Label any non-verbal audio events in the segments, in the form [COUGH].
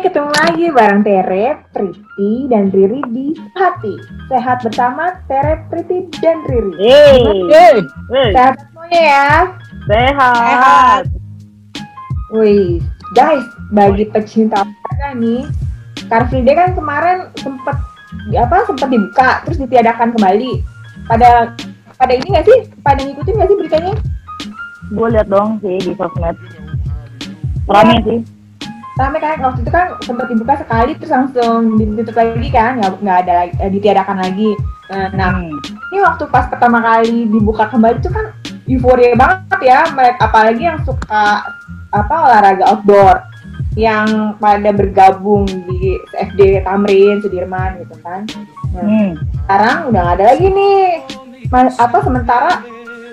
ketemu lagi bareng Tere, Priti, dan Riri di Hati. Sehat bersama Tere, Priti, dan Riri. Hey, hey, hey. Sehat semuanya ya. Sehat. Wih, guys, bagi pecinta olahraga nih, Car Free Day kan kemarin sempet apa sempat dibuka terus ditiadakan kembali. Pada pada ini nggak sih? Pada ngikutin nggak sih beritanya? Gue liat dong sih di sosmed. Rame sih. Rame kan waktu itu kan sempat dibuka sekali terus langsung ditutup lagi kan, nggak nggak ada lagi, eh, ditiadakan lagi. Eh, Nah, Hmm. ini waktu pas pertama kali dibuka kembali itu kan euforia banget ya mereka apalagi yang suka apa olahraga outdoor yang pada bergabung di FD Tamrin Sudirman gitu kan Nah, Hmm. sekarang udah nggak ada lagi nih Ma- apa sementara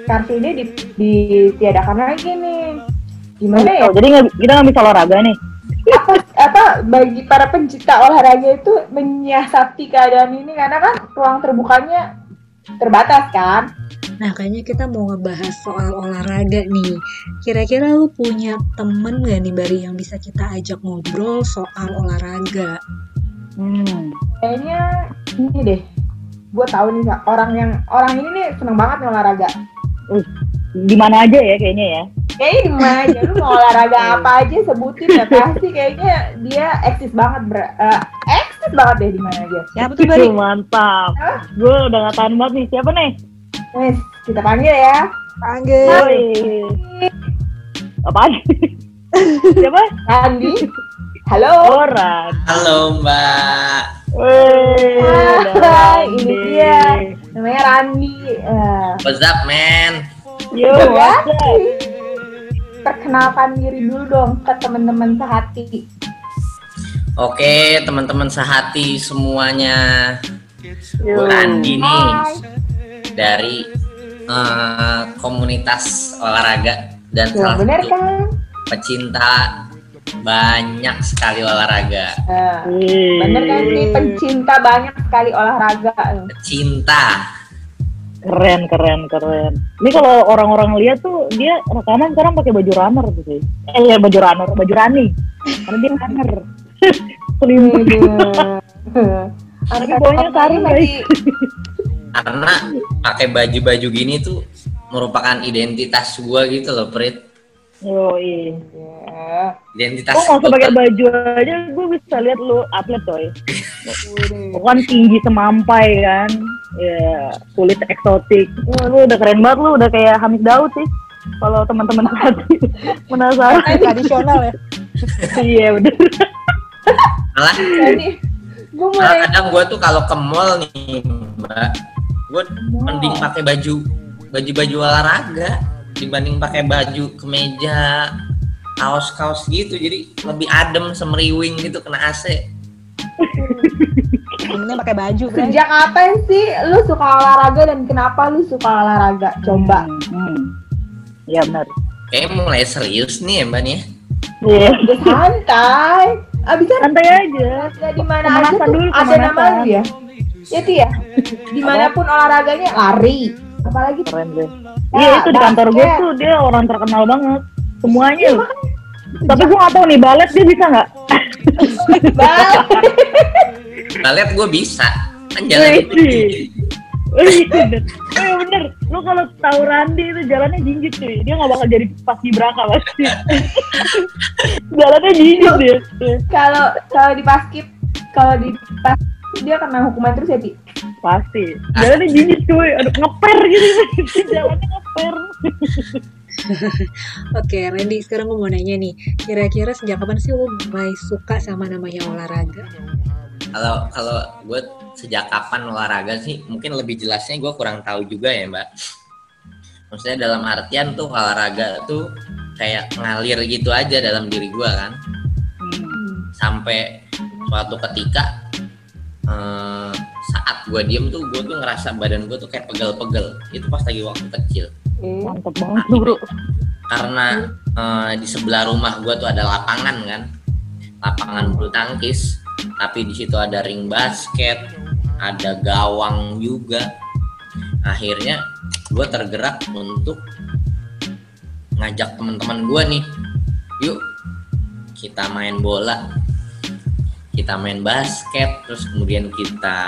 kartu ini di, ditiadakan lagi nih gimana ya Oh, jadi nggak- kita nggak bisa olahraga nih. Apa bagi para pencinta olahraga itu menyiasati keadaan ini karena kan ruang terbukanya terbatas kan Nah, kayaknya kita mau ngebahas soal olahraga nih. Kira-kira lu punya temen gak nih, Bari, yang bisa kita ajak ngobrol soal olahraga? Hmm. kayaknya ini deh gue tahu nih Kak, orang yang orang ini nih seneng banget nih olahraga Di mana aja ya kayaknya ya. Kayaknya di mana aja lu mau olahraga apa aja sebutin ya pasti kayaknya dia eksis banget ber, eh, eksis banget deh di mana aja Siapa tuh, Bari? Mantap. Hah? Gue udah gak tahan banget nih. Siapa nih? Wes, kita panggil ya Panggil. Apaan? [LAUGHS] Siapa? Randi halo Orang. Halo Mbak. Woi. Hai, ini dia namanya Randi Eh, What's up man? Yo, ya what's up? Perkenalkan diri dulu dong ke teman-teman sehati Oke teman-teman sehati semuanya. Gue Randi nih dari eh, komunitas olahraga dan Ya, salah bener satu kan pecinta banyak sekali olahraga. Wih. bener kan nih pencinta banyak sekali olahraga Pecinta. Keren, keren, keren. Ini kalau orang-orang lihat tuh dia rekaman sekarang pakai baju runner tuh sih. Eh, ya, baju runner, baju running. Karena dia runner. [LAUGHS] Selimut. Tapi bawahnya sarung, lagi Karena pakai baju-baju gini tuh merupakan identitas gua gitu loh, Prit. Yoi. Ya. Identitas Oh, tuh- baju aja, gue bisa lihat lu atlet coy. [LAUGHS] Lu kan tinggi semampai kan. Ya, kulit eksotik. Wah, lu udah keren banget lu, udah kayak Hamid Daud sih. Kalau teman-teman [LAUGHS] hati penasaran. Tradisional ya? [LAUGHS] Iya, bener. Malah Jadi gue mulai kadang gue tuh kalau ke mall nih mbak gue mending pakai baju baju baju olahraga dibanding pakai baju kemeja kaos kaos gitu jadi lebih adem semeriwing gitu kena AC Temennya pakai baju, Bray. sejak kapan sih lu suka olahraga dan kenapa lu suka olahraga? Coba. Hmm, hmm. Iya benar. kayak mulai serius nih ya mbak nih ya. Iya. Santai. Abisnya Santai aja. olahraga di mana aja dulu, ada nama lu ya. Ya Ti ya. [LAUGHS] Di mana pun olahraganya lari. Apalagi Keren deh. Ya, Iya itu di kantor gue tuh dia orang terkenal banget. Semuanya. Iya, loh. Tapi gue gak tau nih balet dia bisa nggak? bal. balet gue bisa kan jalan Wih, Oh iya bener. Lu kalau tahu Randi itu jalannya jinjit cuy. Dia gak bakal jadi pas Braka pasti. [LAUGHS] jalannya jinjit dia. Kalau kalau di basket kalau di basket dia kena hukuman terus ya Ti. Pasti. Jalannya jinjit cuy. Aduh ngeper gitu. [LAUGHS] jalannya ngeper. [LAUGHS] Oke, Randy, sekarang gue mau nanya nih. Kira-kira sejak kapan sih lu mulai suka sama namanya olahraga? kalau kalau gue sejak kapan olahraga sih mungkin lebih jelasnya gue kurang tahu juga ya mbak maksudnya dalam artian tuh olahraga tuh kayak ngalir gitu aja dalam diri gue kan Hmm. sampai suatu ketika eh, saat gue diem tuh gue tuh ngerasa badan gue tuh kayak pegel-pegel. Itu pas lagi waktu kecil. Eh, Mantep banget bro. karena eh, di sebelah rumah gue tuh ada lapangan kan? Lapangan bulu tangkis. Tapi di situ ada ring basket ada gawang juga. Akhirnya gue tergerak untuk ngajak teman-teman gue nih yuk kita main bola kita main basket terus kemudian kita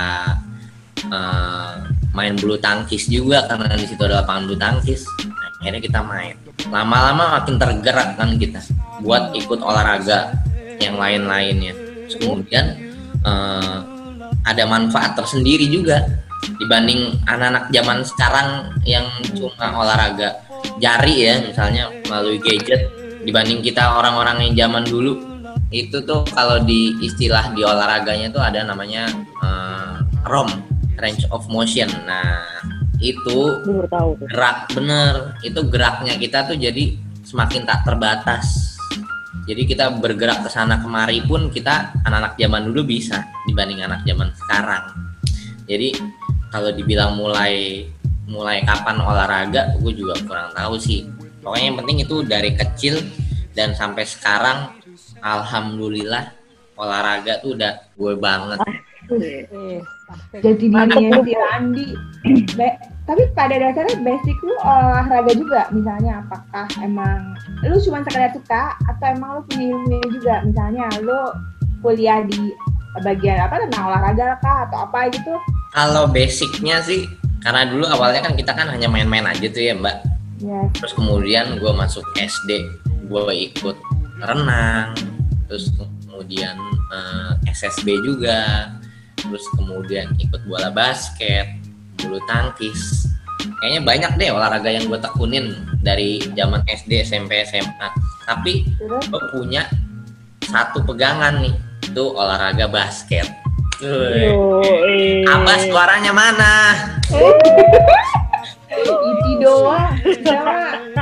eh, main bulu tangkis juga karena di situ ada lapangan bulu tangkis. Nah, akhirnya kita main. Lama-lama makin tergerak kan kita buat ikut olahraga yang lain-lainnya. Kemudian eh, ada manfaat tersendiri juga dibanding anak-anak zaman sekarang yang cuma olahraga jari ya misalnya melalui gadget dibanding kita orang-orang yang zaman dulu itu tuh kalau di istilah di olahraganya tuh ada namanya eh, ROM range of motion. Nah itu tahu tuh. gerak bener. Itu geraknya kita tuh jadi semakin tak terbatas. Jadi kita bergerak ke sana kemari pun kita anak-anak zaman dulu bisa dibanding anak zaman sekarang. Jadi kalau dibilang mulai mulai kapan olahraga gue juga kurang tahu sih. Pokoknya yang penting itu dari kecil dan sampai sekarang alhamdulillah olahraga tuh udah gue banget Jadi dirinya. Be- tapi pada dasarnya basic lu olahraga juga. Misalnya apakah emang lu cuma sekedar suka atau emang lu punya ilmunya juga. Misalnya lu kuliah di bagian apa tentang olahraga kah atau apa gitu. kalau basicnya sih karena dulu awalnya kan kita kan hanya main-main aja tuh ya mbak Ya, terus kemudian gue masuk SD gue ikut renang terus kemudian eh, SSB juga terus kemudian ikut bola basket bulu tangkis kayaknya banyak deh olahraga yang gue tekunin dari zaman SD SMP SMA tapi gue punya satu pegangan nih itu olahraga basket eh. apa suaranya mana itu doang. Sama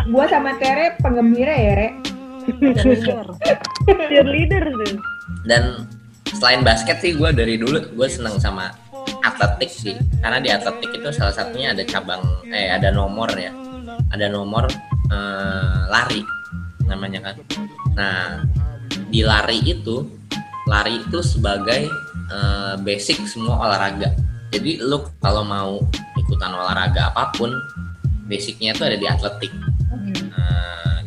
gua sama Tere penggembira ya, Re. Cheerleader. cheerleader tuh. dan selain basket sih gue dari dulu gue seneng sama atletik sih. Karena di atletik itu salah satunya ada cabang eh ada nomor ya. Ada nomor eh, lari namanya kan. Nah di lari itu lari itu sebagai eh, basic semua olahraga. Jadi lu kalau mau ikutan olahraga apa pun basicnya itu ada di atletik. Nah,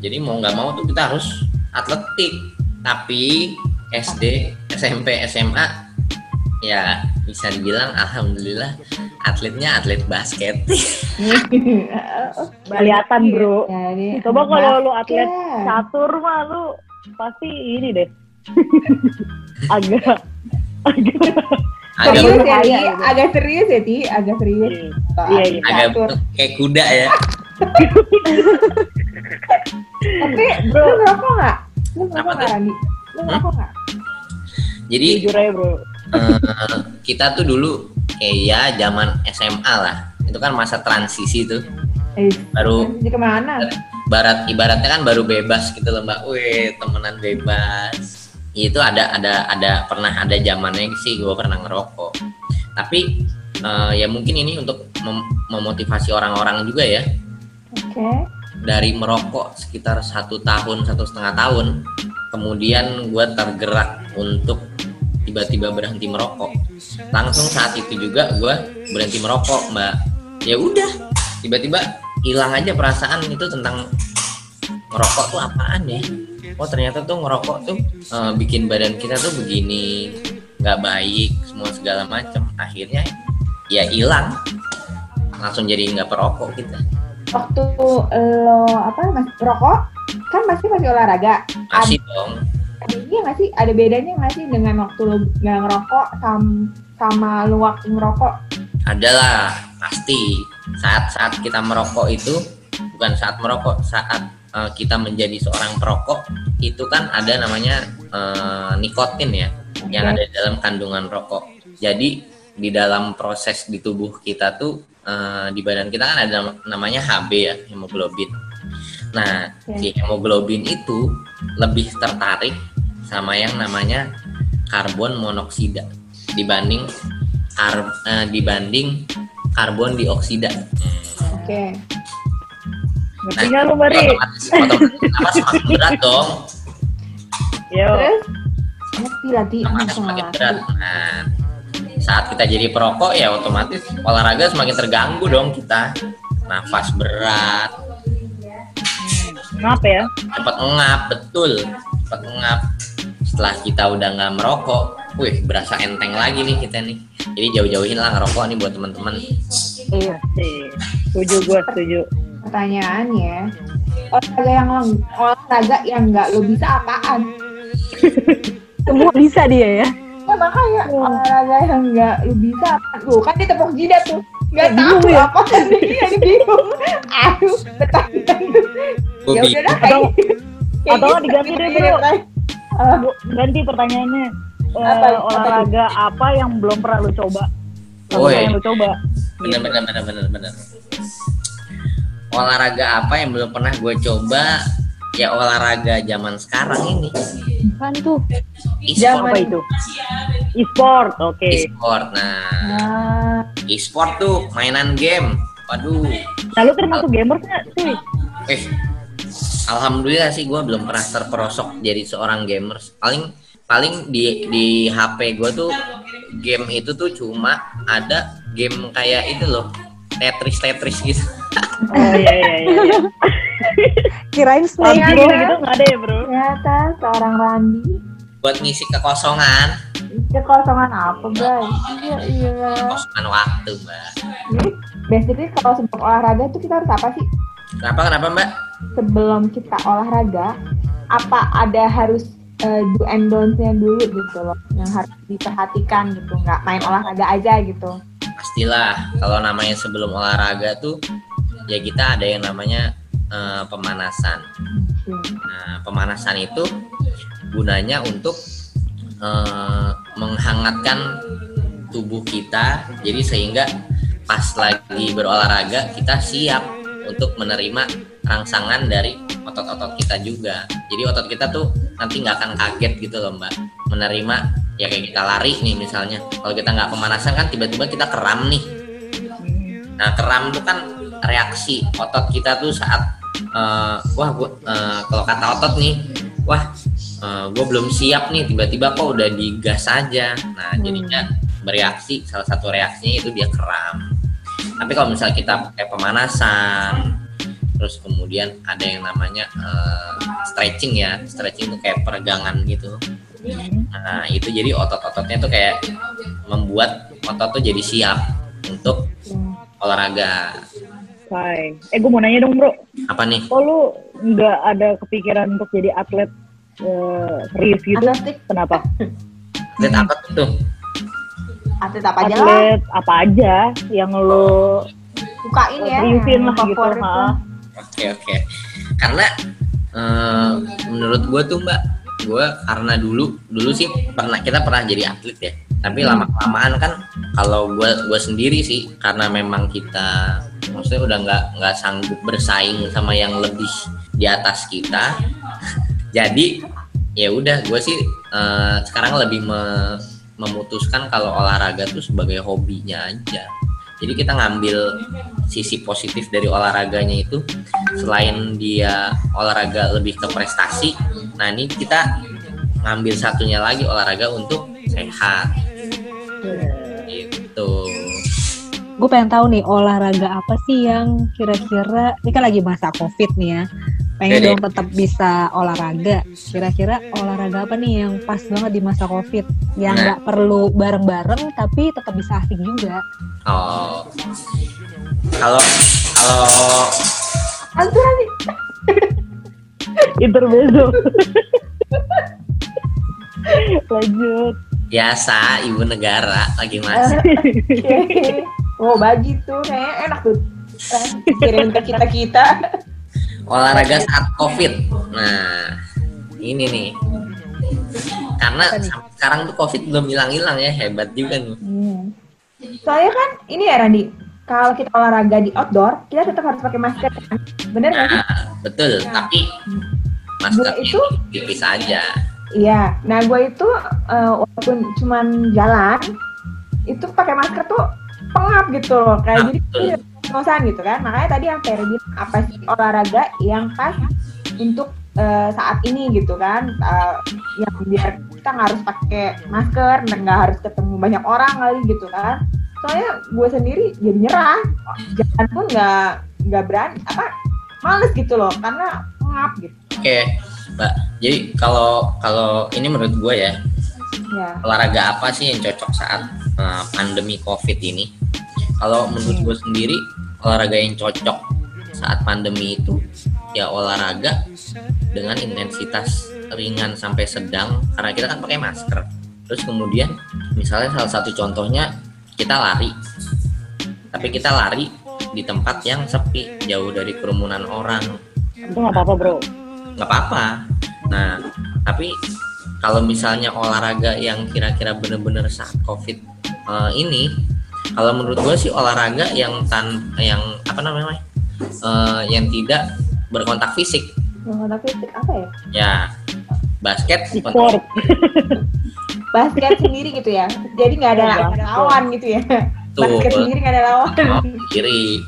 jadi mau nggak mau tuh kita harus atletik. Tapi SD, SMP, SMA ya bisa dibilang alhamdulillah atletnya atlet basket. [LAUGHS] Kelihatan, Bro. Jadi, Coba kalau lu atlet catur mah lu pasti ini deh. [LAUGHS] agak agak agak serius ya, Ti? gitu. agak serius ya, Ti? Agak serius. Iya, iya. agak Catur. bentuk kayak kuda ya. Tapi Bro. lu ngerokok nggak? Lu ngerokok Apa nggak? Randi? Lu ngerokok nggak? Jadi jujur aja bro. eh, kita tuh dulu kayak ya zaman SMA lah. Itu kan masa transisi tuh. Eh, Baru transisi ke mana? barat ibaratnya kan baru bebas gitu loh mbak. Wih temenan bebas. Itu ada ada ada pernah ada zamannya sih gue pernah ngerokok. Tapi eh, ya mungkin ini untuk mem- memotivasi orang-orang juga ya. Oke. Dari merokok sekitar satu tahun satu setengah tahun, kemudian gue tergerak untuk tiba-tiba berhenti merokok. Langsung saat itu juga gue berhenti merokok mbak. Ya udah tiba-tiba hilang aja perasaan itu tentang ngerokok tuh apaan ya oh ternyata tuh ngerokok tuh eh, bikin badan kita tuh begini nggak baik semua segala macam akhirnya ya hilang langsung jadi nggak perokok kita Waktu lo apa masih rokok kan pasti masih olahraga. masih dong iya nggak sih? Ada bedanya nggak sih dengan waktu lo nggak ngerokok sam- sama lo waktu ngerokok? adalah pasti saat-saat kita merokok itu bukan saat merokok saat eh, kita menjadi seorang perokok itu kan ada namanya eh, nikotin ya yang ada dalam kandungan rokok. Jadi di dalam proses di tubuh kita tuh eh, di badan kita kan ada nam- namanya HB ya, hemoglobin. Nah, si hemoglobin itu lebih tertarik sama yang namanya karbon monoksida dibanding kar- eh, dibanding karbon dioksida. Oke. Ngerti nggak lu Mari? Otomatis, otomatis apa semakin berat dong, Yo. Ngerti lah Ti, semakin berat. Nah, saat kita jadi perokok ya otomatis olahraga semakin terganggu dong kita. Nafas berat, Kenapa ya? cepat ngap, betul, cepat ngap. Setelah kita udah nggak merokok, wih berasa enteng lagi nih kita nih. Jadi jauh-jauhin lah ngerokok nih buat teman-teman. Iya sih. Setuju gue, setuju. Pertanyaannya, olahraga yang olahraga yang nggak lo bisa apaan? [LAUGHS] Semua bisa dia ya. Ya makanya olahraga yang nggak lo bisa? Tuh kan dia tepuk jidat tuh. Nggak Ya, bingung tahu ya. apa dia [LAUGHS] dia bingung. Aduh. Gua Ya bi- udah dah. Atau- kayak atau gitu, diganti gitu, deh, gitu, Bro. Ah, ganti pertanyaannya. Eh, Apa? Apa olahraga apa yang belum pernah lu coba? Apa Woi. yang lu coba? bener bener bener bener bener olahraga apa yang belum pernah gue coba ya olahraga zaman sekarang ini. Kan tuh. e-sport. Apa itu? E-sport, oke. e-sport nah. Nah, e-sport tuh mainan game. Waduh. Nah, lu termasuk gamers nggak sih? eh alhamdulillah sih gue belum pernah terperosok jadi seorang gamers paling paling di di HP gue tuh game itu tuh cuma ada game kayak itu loh. Tetris Tetris gitu Oh iya iya iya. [LAUGHS] Kirain Snake PUBG bro. gitu nggak ada ya bro? ternyata seorang Randi buat ngisi kekosongan kekosongan apa guys? Iya iya. kekosongan waktu mbak Jadi basically kalau sebelum olahraga itu kita harus apa sih? kenapa kenapa mbak Sebelum kita olahraga, apa ada harus eh, do and don'ts-nya dulu gitu loh, yang harus diperhatikan gitu, nggak main olahraga aja gitu. Pastilah kalau namanya sebelum olahraga tuh ya kita ada yang namanya eh, pemanasan. Nah, pemanasan itu gunanya untuk eh, menghangatkan tubuh kita, jadi sehingga pas lagi berolahraga kita siap untuk menerima rangsangan dari otot-otot kita juga. Jadi otot kita tuh nanti nggak akan kaget gitu loh mbak, menerima ya kayak kita lari nih misalnya. Kalau kita nggak pemanasan kan tiba-tiba kita kram nih. Nah kram itu kan reaksi otot kita tuh saat eh, wah gua eh, kalau kata otot nih wah gue belum siap nih tiba-tiba kok udah digas aja nah jadinya bereaksi salah satu reaksinya itu dia kram tapi kalau misalnya kita pakai pemanasan terus kemudian ada yang namanya eh, stretching ya stretching itu kayak peregangan gitu nah itu jadi otot-ototnya tuh kayak membuat otot tuh jadi siap untuk olahraga Hai. Eh gue mau nanya dong bro, apa nih kok lu nggak ada kepikiran untuk jadi atlet eh, serius gitu? Atletik, Kenapa? atlet apa tuh atlet apa aja lah, Atlet apa aja yang lu bukain ya. seriusin lah gitu? Oke oke. Karena eh, menurut gue tuh mbak, gue karena dulu dulu sih pernah kita pernah jadi atlet ya. Tapi lama kelamaan kan kalau gue gue sendiri sih karena memang kita maksudnya udah nggak nggak sanggup bersaing sama yang lebih di atas kita. [LAUGHS] jadi ya udah gue sih eh, sekarang lebih me- memutuskan kalau olahraga tuh sebagai hobinya aja. Jadi kita ngambil sisi positif dari olahraganya itu selain dia olahraga lebih ke prestasi, nah ini kita ngambil satunya lagi olahraga untuk sehat. Gitu. Gue pengen tahu nih olahraga apa sih yang kira-kira ini kan lagi masa covid nih ya. Pengen Oke. dong tetap bisa olahraga. Kira-kira olahraga apa nih yang pas banget di masa covid? Yang Nah. nggak perlu bareng-bareng tapi tetap bisa asik juga. Oh. Kalau kalau Anturan nih. [LAUGHS] Intermezzo. [LAUGHS] Lanjut. biasa ibu negara lagi masak. [LAUGHS] oh bagi tuh, kayaknya enak tuh. Kirim ke kita kita. olahraga saat covid. Nah, ini nih. Karena sekarang tuh covid belum hilang-hilang ya, hebat juga nih. Hmm. Soalnya kan ini ya Randi, kalau kita olahraga di outdoor, kita tetap harus pakai masker. kan? Bener nggak sih? Betul, Nah. tapi masker itu, tipis aja. iya. Nah gue itu eh, walaupun cuman jalan, itu pakai masker tuh pengap gitu loh. Kayak Nah, jadi betul. gitu kan. Makanya tadi yang Ferry bilang apa sih olahraga yang pas untuk eh, saat ini gitu kan. Eh, yang biar kita nggak harus pakai masker, nggak harus ketemu banyak orang kali gitu kan. Soalnya gue sendiri jadi nyerah, jalan pun nggak nggak berani apa males gitu loh karena pengap gitu. Oke, Mbak. Jadi kalau kalau ini menurut gue ya, Ya. olahraga apa sih yang cocok saat uh, pandemi COVID ini? Kalau menurut gue sendiri olahraga yang cocok saat pandemi itu ya olahraga dengan intensitas ringan sampai sedang karena kita kan pakai masker. Terus kemudian misalnya salah satu contohnya kita lari, tapi kita lari di tempat yang sepi jauh dari kerumunan orang Itu nggak apa-apa bro. nggak apa-apa. Nah, tapi kalau misalnya olahraga yang kira-kira bener-bener saat COVID eh, ini, kalau menurut gue sih olahraga yang tan yang apa namanya, eh, yang tidak berkontak fisik, Oh, tapi apa ya? ya basket, Sport. [LAUGHS] Basket sendiri gitu ya. Jadi nggak ada, ada lawan gitu ya. Tuh. Basket sendiri nggak ada lawan. oh, kiri,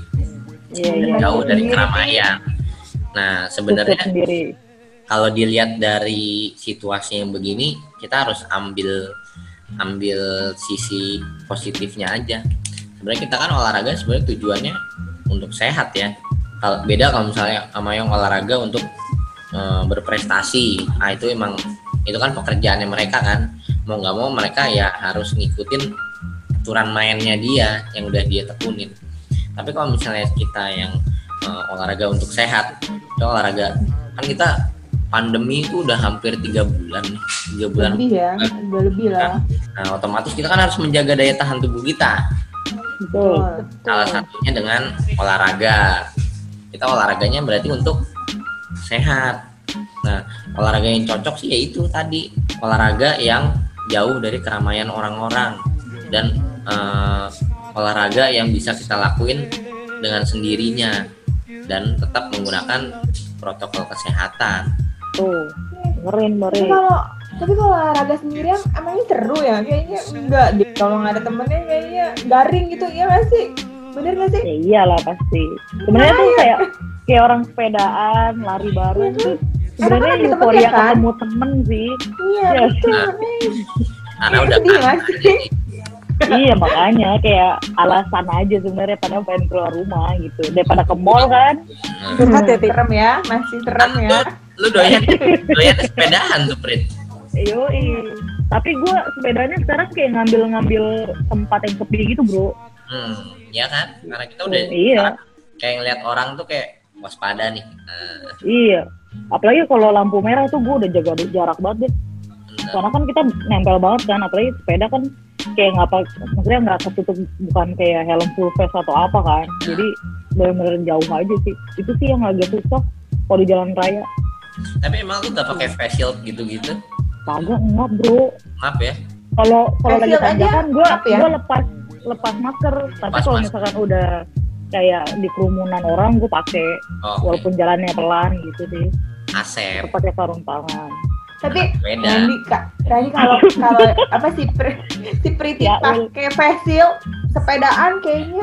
Iya iya. jauh dari keramaian. Nah, sebenarnya kalau dilihat dari situasi yang begini kita harus ambil ambil sisi positifnya aja sebenarnya kita kan olahraga sebenarnya tujuannya untuk sehat ya kalau beda kalau misalnya sama yang olahraga untuk eh, berprestasi ah itu emang itu kan pekerjaannya mereka kan mau nggak mau mereka ya harus ngikutin aturan mainnya dia yang udah dia tekunin. Tapi kalau misalnya kita yang eh, olahraga untuk sehat itu olahraga kan kita pandemi itu udah hampir tiga bulan tiga bulan Lebih ya, udah lebih lah. nah otomatis kita kan harus menjaga daya tahan tubuh kita. Betul. salah satunya dengan olahraga. Kita olahraganya berarti untuk sehat. Nah olahraga yang cocok sih yaitu tadi olahraga yang jauh dari keramaian orang-orang dan eh, olahraga yang bisa kita lakuin dengan sendirinya dan tetap menggunakan protokol kesehatan Tuh. Ngeren Tapi ngeren. kalau tapi kalau olahraga sendirian emangnya seru ya? Kayaknya enggak deh. Kalau nggak ada temennya kayaknya garing gitu ya nggak sih? Bener nggak sih? Ya iyalah pasti. Sebenarnya tuh kayak kayak orang sepedaan, lari bareng. Sebenarnya kan ada euforia temennya, kan? ketemu temen sih. Iya Iya. betul. Nah. Iya, udah sedih ini. iya makanya kayak alasan aja sebenarnya padahal pengen keluar rumah gitu daripada ke mall kan Curhat ya, serem ya, masih serem ya. lu doyan doyan sepedaan tuh Prit Yoi. Tapi gue sepedanya sekarang kayak ngambil-ngambil tempat yang sepi gitu bro. hmm ya kan karena kita udah Iya. kayak ngeliat orang tuh kayak waspada nih Nah, Iya. Apalagi kalau lampu merah tuh gue udah jaga jarak banget deh. Karena kan kita nempel banget kan. Apalagi sepeda kan kayak nggak apa, maksudnya nggak ketutup bukan kayak helm full face atau apa kan. Jadi benar-benar jauh aja sih. Itu sih yang agak susah kalau di jalan raya. tapi emang lu udah pakai face shield gitu-gitu Kagak enggak bro. maaf ya Kalau kalau Face lagi shield aja tanjakan gue apa ya? gue lepas lepas masker. Tapi kalau misalkan udah kayak di kerumunan orang gue pakai oh, oke. walaupun jalannya pelan gitu sih. Asep Pakai sarung tangan. Tapi beda Randi kak, Randi kalau [LAUGHS] kalau apa sih Pri- si Priti Ya, pakai face shield sepedaan kayaknya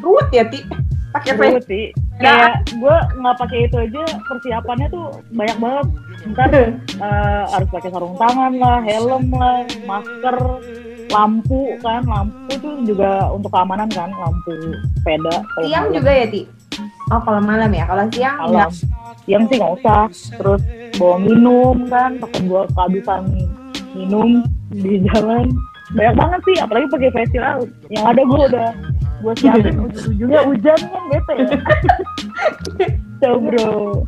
ruwet ya ti pakai face Seru sih. Kayak gue nggak pakai itu aja persiapannya tuh banyak banget. Ntar [LAUGHS] eh, harus pakai sarung tangan lah, helm lah, masker, lampu kan, lampu tuh juga untuk keamanan kan, lampu sepeda. siang malam. juga ya ti oh kalau malam ya kalau siang malam. enggak Siang sih nggak usah. Terus bawa minum kan, takut gue kehabisan minum di jalan. Banyak banget sih, apalagi pakai face shield. Yang ada gue udah gue siapin [LAUGHS] ujung-ujungnya hujan kan bete ya. [LAUGHS] Coba bro.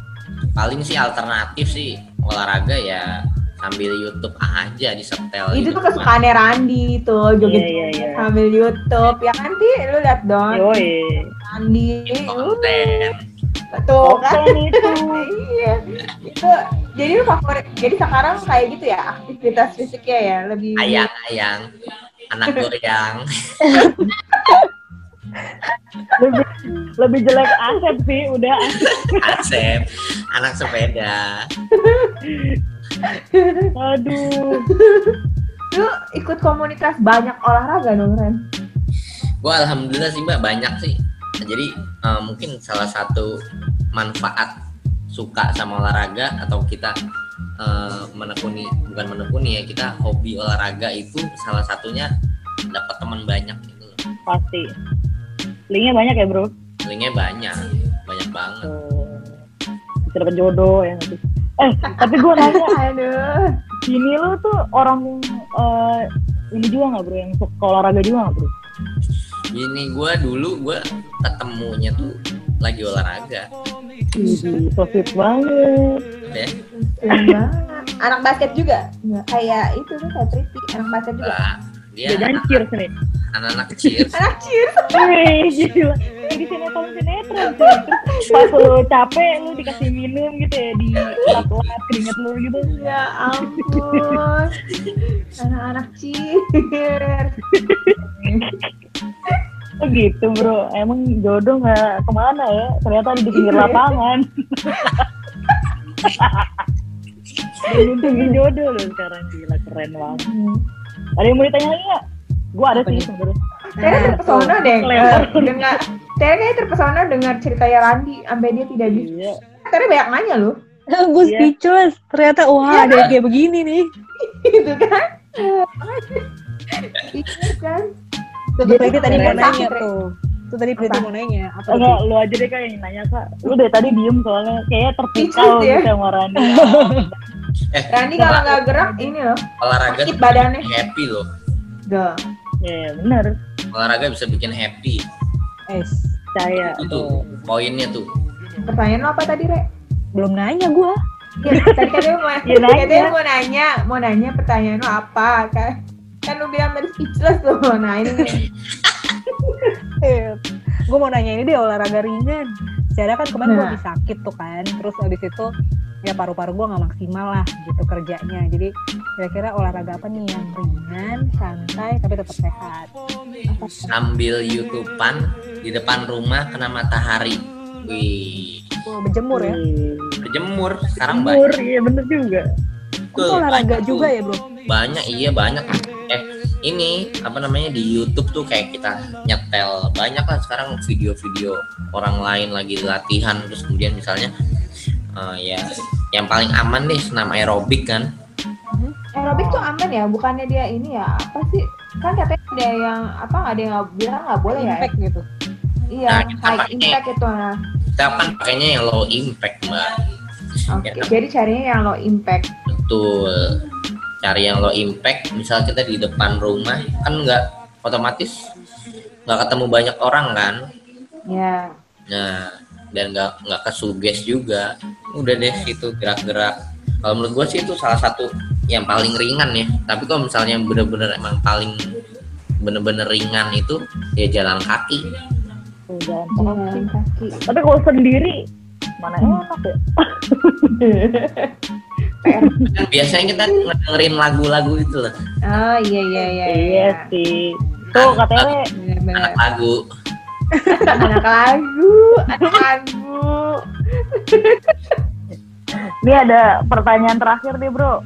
paling sih alternatif sih olahraga ya sambil YouTube aja di setel itu gitu. tuh kesukaannya Randi tuh joget Iya, iya, iya. sambil YouTube. Ya kan ti lu liat dong. Yoi. Randi. Konten. Tuh kan? itu. iya. Itu jadi lu favorit jadi sekarang kayak gitu ya aktivitas fisiknya ya lebih ayang ayang. Anak [LAUGHS] goyang. Lebih lebih jelek Asep sih udah. [LAUGHS] Asep anak sepeda [LAUGHS] aduh. Lu ikut komunitas banyak olahraga dong Ren? Gua alhamdulillah sih mbak banyak sih. Jadi eh, mungkin salah satu manfaat suka sama olahraga atau kita eh, menekuni bukan menekuni ya kita hobi olahraga itu salah satunya dapat teman banyak gitu loh. Pasti. Linknya banyak ya bro? Linknya banyak. Banyak banget. Tuh. bisa dapet jodoh ya nanti eh tapi gue nanya aduh ini lu tuh orang eh, ini juga nggak bro yang suka olahraga juga nggak bro Ini gue dulu gue ketemunya tuh lagi olahraga. Ih, so sweet banget Ya. Anak basket juga? Nggak, kayak itu tuh kayak Priti, anak basket juga. Nah, dia Beda cheers nih anak-anak cheers. Anak cheers. Wih, gila. Di sinetron sinetron. Terus pas lu capek lu dikasih minum gitu ya di lap-lap keringet lu gitu. Ya ampun. Anak-anak cheers. [LAUGHS] Oh gitu bro. Emang jodoh nggak ke mana ya? Ternyata di pinggir lapangan. [LAUGHS] Dan untungin jodoh loh sekarang gila keren banget. Ada yang mau ditanya lagi nggak? Gua ada Apa sih nih? sebenarnya. Saya terpesona deh eh, dengar. Saya kayak terpesona dengar ceritanya Randi sampai dia tidak bisa. Iya. Ternyata banyak nanya loh, gue Iya. speechless. Ternyata wah ada yang kayak begini nih. gitu kan? Iya kan? Dia Priti tuh tadi mau nanya tuh. Tuh tadi Apa? mau nanya apa Enggak, lu aja deh kak yang nanya kak. Lu dari tadi diem soalnya kayaknya terpukau Speechless ya. gitu sama Rani. [LAUGHS] Eh, Randi kalau nggak gerak ini loh, olahraga sakit badannya. happy loh. Duh. Iya bener. Olahraga bisa bikin happy. Es. Saya. Itu tuh poinnya tuh. Pertanyaan lo apa tadi, Re? Belum nanya gue. Ya, tadi kan dia mau, [LAUGHS] Ya, nanya. mau nanya, mau nanya pertanyaan lo apa? Kan, kan lu bilang tadi speechless tuh. Nah ini nih. gue mau nanya ini deh olahraga ringan. Secara kan kemarin gue Nah. lagi sakit tuh kan. Terus abis itu ya paru-paru gue nggak maksimal lah gitu kerjanya. Jadi kira-kira olahraga apa nih yang ringan, santai tapi tetap sehat. Sambil youtubean di depan rumah kena matahari. Wih, Oh, berjemur ya. berjemur sekarang banyak. iya bener juga. Itu olahraga juga ya bro. Banyak iya banyak. Eh ini apa namanya di YouTube tuh kayak kita nyetel banyak lah sekarang video-video orang lain lagi latihan terus kemudian misalnya eh, ya yang paling aman deh senam aerobik kan Aerobik tuh aman ya, bukannya dia ini ya apa sih? Kan katanya ada yang apa nggak ada yang bilang nggak boleh ya? Impact gitu. Iya, Nah, high impact itu. Nah. kita kan pakainya yang low impact mbak Oke, Ya. jadi carinya yang low impact. betul cari yang low impact misal kita di depan rumah kan nggak otomatis nggak ketemu banyak orang kan Ya. nah dan nggak nggak kesuges juga udah deh itu gerak-gerak kalau menurut gue sih itu salah satu yang paling ringan ya tapi kalau misalnya bener-bener emang paling bener-bener ringan itu ya jalan kaki Jalan paham kaki. sih. Tapi kalau sendiri mana enak ya? [LAUGHS] [LAUGHS] Biasanya kita dengerin lagu-lagu itu loh Oh iya iya iya. Iya sih. Tuh katanya anak lagu Anak lagu, anak lagu. ini ada pertanyaan terakhir nih bro.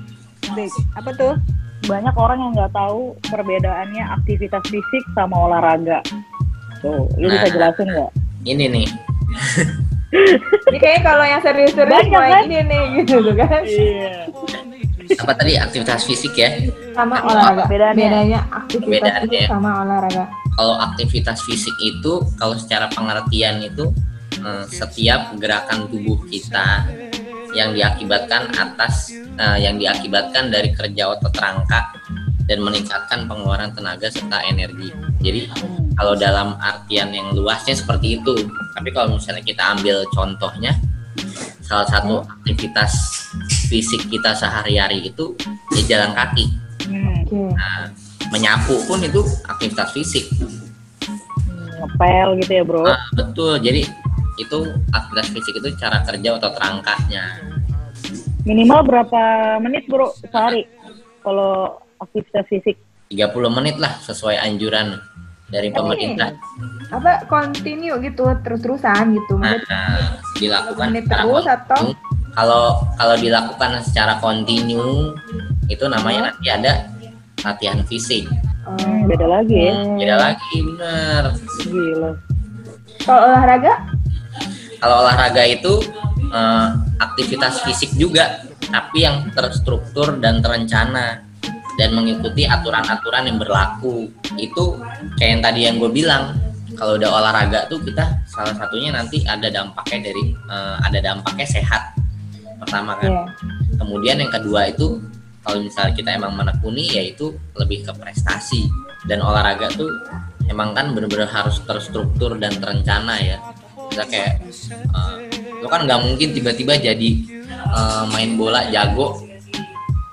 Apa tuh? Banyak orang yang nggak tahu perbedaannya aktivitas fisik sama olahraga. Tuh, lu bisa Nah. jelasin nggak? ini nih Ini kayaknya kalau yang serius-serius kan? ini nih gitu tuh kan. Iya. apa tadi aktivitas fisik ya Sama olahraga. Bedanya. Bedanya aktivitas Bedanya. fisik sama olahraga. Kalau aktivitas fisik itu kalau secara pengertian itu eh, setiap gerakan tubuh kita yang diakibatkan atas eh, yang diakibatkan dari kerja otot rangka dan meningkatkan pengeluaran tenaga serta energi. Jadi kalau dalam artian yang luasnya seperti itu. Tapi kalau misalnya kita ambil contohnya salah satu aktivitas fisik kita sehari-hari itu ya jalan kaki. Nah, menyapu pun itu aktivitas fisik. ngepel gitu ya bro. Nah, betul. Jadi itu aktivitas fisik itu cara kerja otot rangkanya. Minimal berapa menit bro sehari? Kalau aktivitas fisik? 30 menit lah sesuai anjuran dari pemerintah. Apa continue gitu terus-terusan gitu. Nah, dilakukan menit terus atau kalau kalau dilakukan secara kontinu itu namanya nanti ada latihan fisik. Hmm, beda lagi ya. oke. Beda lagi bener. Gila. Kalau olahraga? Kalau olahraga itu eh, aktivitas fisik juga, tapi yang terstruktur dan terencana dan mengikuti aturan-aturan yang berlaku. Itu kayak yang tadi yang gue bilang, kalau udah olahraga tuh kita salah satunya nanti ada dampaknya dari eh, ada dampaknya sehat. Pertama kan. Iya. Kemudian yang kedua itu kalau misalnya kita emang menekuni ya itu lebih ke prestasi. Dan olahraga tuh emang kan bener-bener harus terstruktur dan terencana ya. Kita kayak uh, lo kan nggak mungkin tiba-tiba jadi uh, main bola jago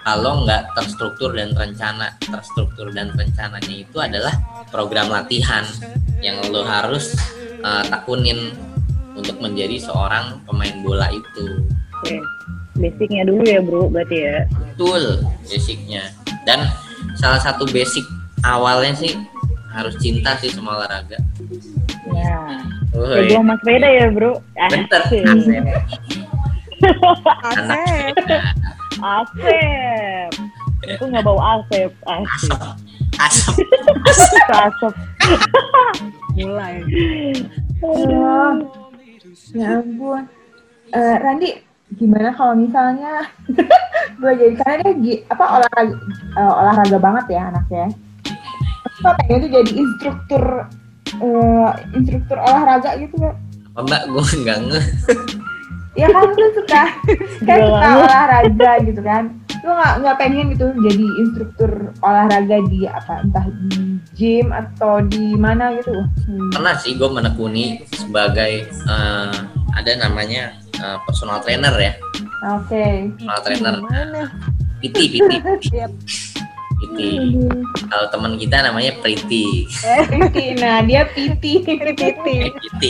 kalau nggak terstruktur dan terencana. Terstruktur dan rencananya itu adalah program latihan yang lo harus uh, takunin untuk menjadi seorang pemain bola itu. Basicnya dulu ya bro, berarti ya. betul basicnya dan salah satu basic awalnya sih harus cinta sih sama olahraga Nah, Woi, kayak gua mas sepeda ya bro. Asik. Asep. Asep. Asep. Itu nggak bau asep. Asep. asap Asep. Mulai. Oh, ya ampun. Eh, Randi, gimana kalau misalnya [LAUGHS] gue jadi karena dia apa olahraga eh, olahraga banget ya anaknya. Gue pengen tuh jadi instruktur eh, instruktur olahraga gitu kan. apa mbak gue nggak nge Ya kan lu suka [LAUGHS] kan suka olahraga gitu kan. Lu nggak nggak pengen gitu jadi instruktur olahraga di apa entah di gym atau di mana gitu. Hmm. pernah sih gue menekuni sebagai eh, ada namanya eh, personal trainer ya. Oke. personal trainer. PT Yap. PT kalau teman kita namanya Priti Priti, nah dia Piti. Piti. PT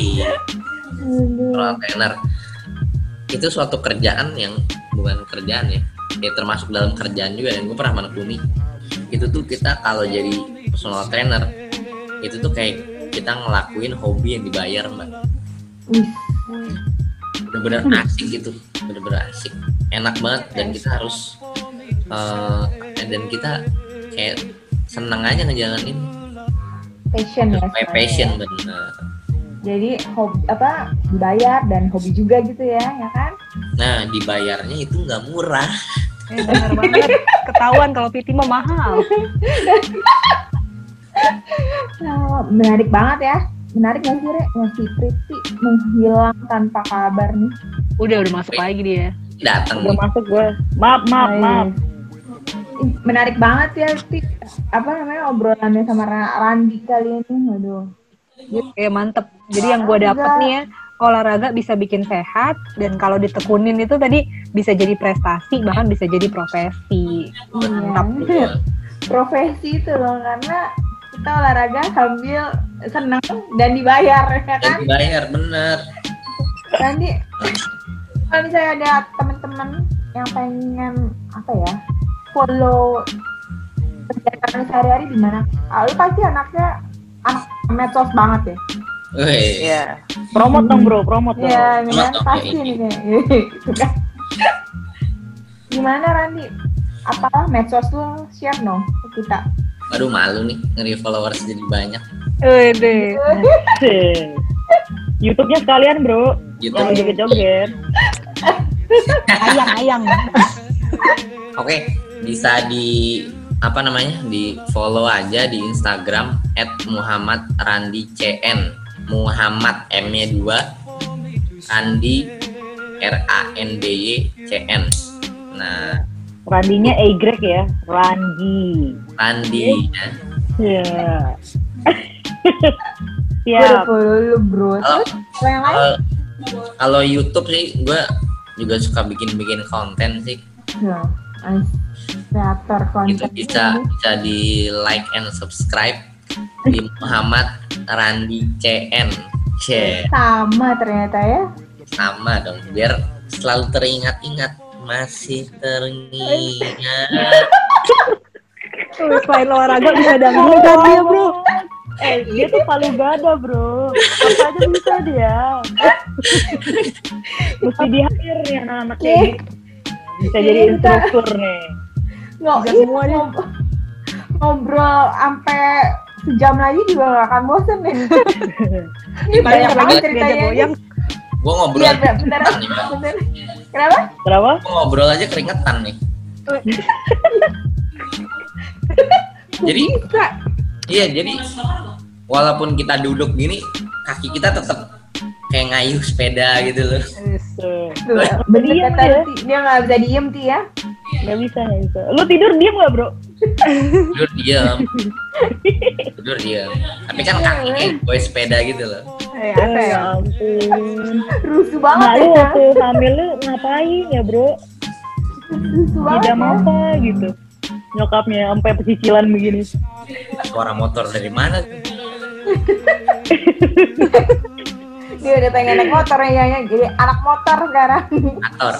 personal trainer. Itu suatu kerjaan yang bukan kerjaan ya. Ya termasuk dalam kerjaan juga dan gue pernah menekuni. Itu tuh kita kalau jadi personal trainer itu tuh kayak kita ngelakuin hobi yang dibayar mbak bener-bener asik gitu bener-bener asik enak banget dan kita harus eh, dan kita kayak seneng aja ngejalanin passion ya. passion bener Jadi hobi apa dibayar dan hobi juga gitu ya, ya kan? nah dibayarnya itu nggak murah Eh, bener banget. Ketahuan kalau Piti mah mahal. [LAUGHS] Nah, menarik banget ya. Menarik nggak sih, Re? Masih Priti menghilang tanpa kabar nih. Udah udah masuk lagi dia. datang Udah masuk gue. Maaf, maaf, Hai. maaf. Menarik banget ya, Ti. Apa namanya obrolannya sama Ra- Randi kali ini? Waduh. Oke mantep. Jadi yang gue dapet nih ya olahraga bisa bikin sehat dan kalau ditekunin itu tadi bisa jadi prestasi bahkan bisa jadi profesi. Mantap. Iya. [LAUGHS] Profesi itu loh karena kita olahraga sambil senang dan dibayar ya dan kan? dibayar bener Nanti kalau misalnya ada teman-teman yang pengen apa ya follow kegiatan sehari-hari di mana? Ah, lu pasti anaknya anak medsos banget ya? Wih, Iya. Promote dong bro, promote dong. Iya, kan Oke, pasti ini. nih kayak gitu kan. Gimana Randi? Apalah medsos lu share dong ke kita? Aduh malu nih ngeri followers jadi banyak Eh deh. Asik. YouTube-nya sekalian bro. gitu Jangan joget-joget. Ayang ayang. [LAUGHS] oke bisa di apa namanya di follow aja di Instagram Muhammad Randi CN Muhammad M nya 2 Randi R A N D Y C N nah Randinya E ya, Randi. Randi ya. Iya. [LAUGHS] Follow lu bro. Kalau- YouTube sih gue juga suka bikin-bikin konten sih Ya, kreator konten. itu bisa bisa di like and subscribe di [LAUGHS] Muhammad Randi CN Share sama ternyata ya. sama dong biar selalu teringat-ingat masih teringat Tuh, Selain olahraga bisa dangdut kan dia bro. Eh, dia tuh palu gada bro. Apa aja bisa dia. Mesti di hire nih anak-anak kayak gitu. Bisa jadi Iya, instruktur nih. Nggak, Bisa iya, semuanya. ngob- ngobrol sampai sejam lagi juga gak akan bosen nih. Ini banyak banget ceritanya. gue ngobrol Iya, aja bener, Kenapa? Kenapa? Gua ngobrol aja keringetan nih [LAUGHS] jadi Bisa. iya jadi walaupun kita duduk gini kaki kita tetap kayak ngayuh sepeda gitu loh Tuh, bener Diem kata dia. Nggak bisa diem Ti ya. Gak bisa, gak bisa. Lu tidur diem gak bro? Tidur diam tidur diam tapi kan kakinya gue sepeda gitu loh Eh, Oh, ya? ya ampun. Rusuh Nah banget lu ya. waktu hamil lu ngapain ya bro? Rusuh banget Tidak ya. apa gitu. Nyokapnya sampai pesicilan begini. suara motor dari mana? Dia udah pengen naik motor ya, ya. jadi anak motor sekarang. motor [LAUGHS]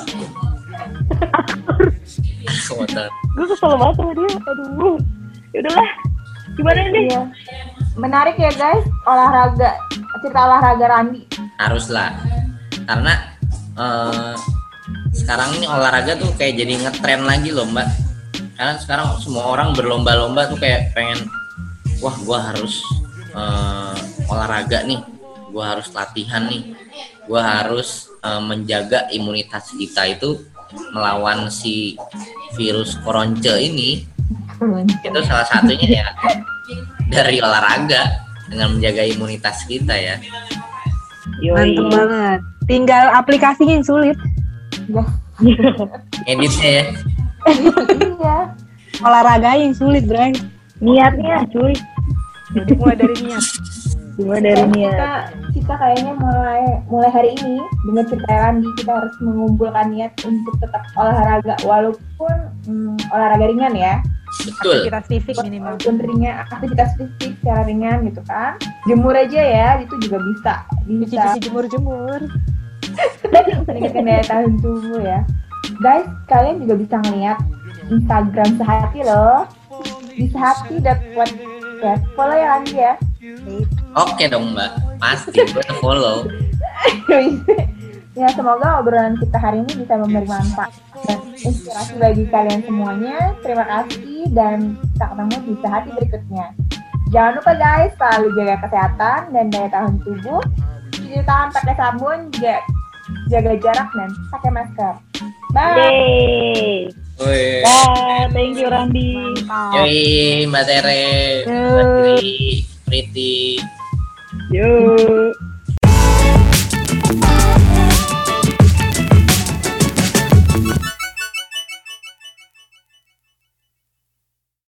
[LAUGHS] Gue kesel banget sama dia. Aduh. Yaudahlah. Gimana nih? Iya. Menarik ya guys, olahraga cerita olahraga Randi. harus lah karena eh, sekarang ini olahraga tuh kayak jadi ngetren lagi loh mbak karena sekarang semua orang berlomba-lomba tuh kayak pengen wah gua harus eh, olahraga nih gua harus latihan nih gua harus eh, menjaga imunitas kita itu melawan si virus koronce ini itu salah satunya ya dari olahraga dengan menjaga imunitas kita ya Yoi. Mantep banget. Tinggal aplikasinya yang sulit. [LAUGHS] editnya ya iya. Olahraga yang sulit, Bray. Niatnya cuy. Jadi mulai dari niat. [LAUGHS] Cuma dari niat. kita kita kayaknya mulai mulai hari ini dengan cerita Randi kita harus mengumpulkan niat untuk tetap olahraga walaupun hmm, olahraga ringan ya. Betul. Aktivitas fisik minimal. walaupun ringan aktivitas fisik secara ringan gitu kan. Jemur aja ya itu juga bisa bisa. Cuci-cuci jemur-jemur. [LAUGHS] meningkatkan daya tahan tubuh ya. Guys kalian juga bisa ngeliat Instagram sehati loh. Di sehati podcast follow ya Randi ya Oke dong mbak, pasti gue follow. [LAUGHS] ya semoga obrolan kita hari ini bisa memberi manfaat dan inspirasi bagi kalian semuanya. Terima kasih dan kita ketemu di sehati berikutnya. Jangan lupa guys, selalu jaga kesehatan dan daya tahan tubuh. Cuci tangan pakai sabun, ja- jaga jarak dan pakai masker. Bye. Yeay. Woi, Dah, thank you Randi. Mantap. yoi mbak Tere, mbak Tri, Priti. Yo.